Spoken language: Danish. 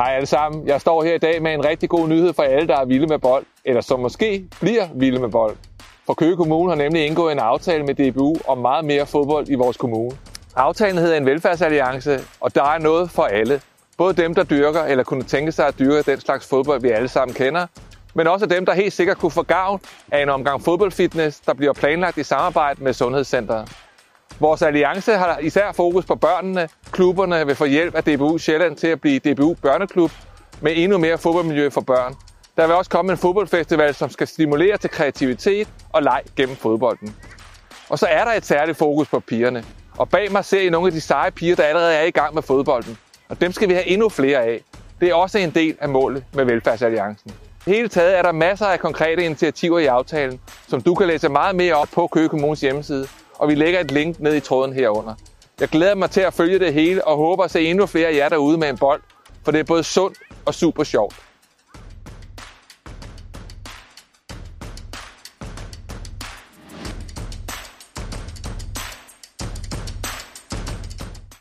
Hej alle sammen. Jeg står her i dag med en rigtig god nyhed for alle, der er vilde med bold, eller som måske bliver vilde med bold. For Køge Kommune har nemlig indgået en aftale med DBU om meget mere fodbold i vores kommune. Aftalen hedder en velfærdsalliance, og der er noget for alle. Både dem, der dyrker eller kunne tænke sig at dyrke den slags fodbold, vi alle sammen kender, men også dem, der helt sikkert kunne få gavn af en omgang fodboldfitness, der bliver planlagt i samarbejde med Sundhedscenteret. Vores alliance har især fokus på børnene. Klubberne vil få hjælp af DBU Sjælland til at blive DBU Børneklub med endnu mere fodboldmiljø for børn. Der vil også komme en fodboldfestival, som skal stimulere til kreativitet og leg gennem fodbolden. Og så er der et særligt fokus på pigerne. Og bag mig ser I nogle af de seje piger, der allerede er i gang med fodbolden. Og dem skal vi have endnu flere af. Det er også en del af målet med Velfærdsalliancen. I hele taget er der masser af konkrete initiativer i aftalen, som du kan læse meget mere op på Køge Kommunes hjemmeside, og vi lægger et link ned i tråden herunder. Jeg glæder mig til at følge det hele og håber at se endnu flere af jer derude med en bold, for det er både sundt og super sjovt.